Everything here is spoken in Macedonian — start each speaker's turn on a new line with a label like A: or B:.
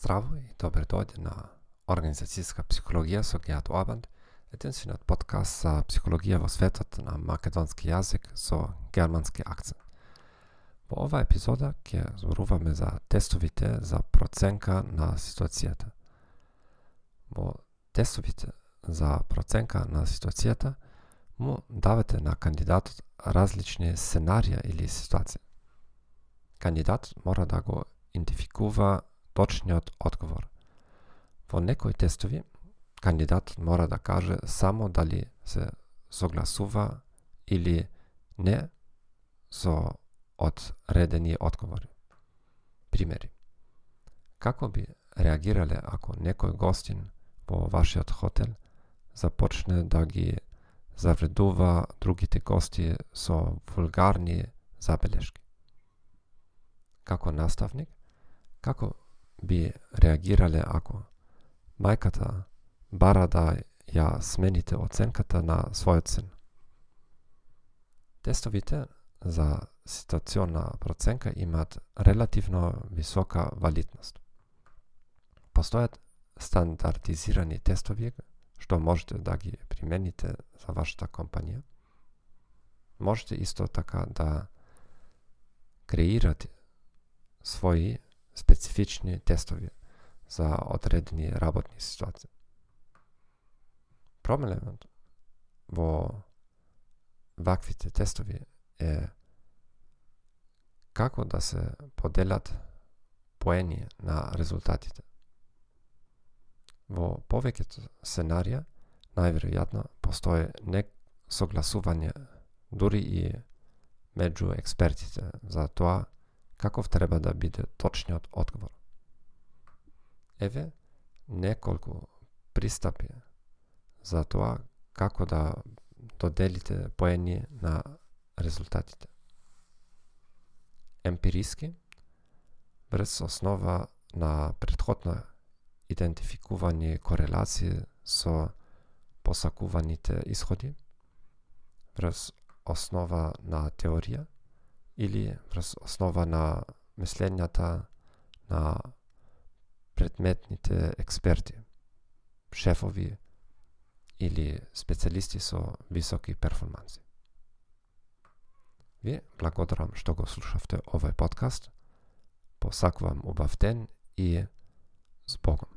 A: здраво и дојде на Организацијска психологија со Геат Оабанд, единствениот подкаст за психологија во светот на македонски јазик со германски акцент. Во оваа епизода ќе зборуваме за тестовите за проценка на ситуацијата. Во тестовите за проценка на ситуацијата му давате на кандидатот различни сценарија или ситуации. Кандидатот мора да го идентификува точниот одговор. Во некои тестови, кандидатот мора да каже само дали се согласува или не со одредени одговори. Примери. Како би реагирале ако некој гостин во вашиот хотел започне да ги завредува другите гости со вулгарни забелешки? Како наставник, како би реагирале ако мајката бара да ја смените оценката на својот син. Тестовите за ситуационна проценка имаат релативно висока валидност. Постојат стандартизирани тестови што можете да ги примените за вашата компанија. Можете исто така да креирате своји специфични тестови за одредени работни ситуации. Проблемот во ваквите тестови е како да се поделат поени на резултатите. Во повеќето сценарија, најверојатно, постои несогласување дури и меѓу експертите за тоа каков треба да биде точниот одговор. Еве неколку пристапи за тоа како да доделите поени на резултатите. Емпириски, врз основа на предходно идентификувани корелации со посакуваните исходи, врз основа на теорија, или врз основа на мислењата на предметните експерти, шефови или специјалисти со високи перформанси. Ви благодарам што го слушавте овој подкаст. Посакувам убав ден и с Богом.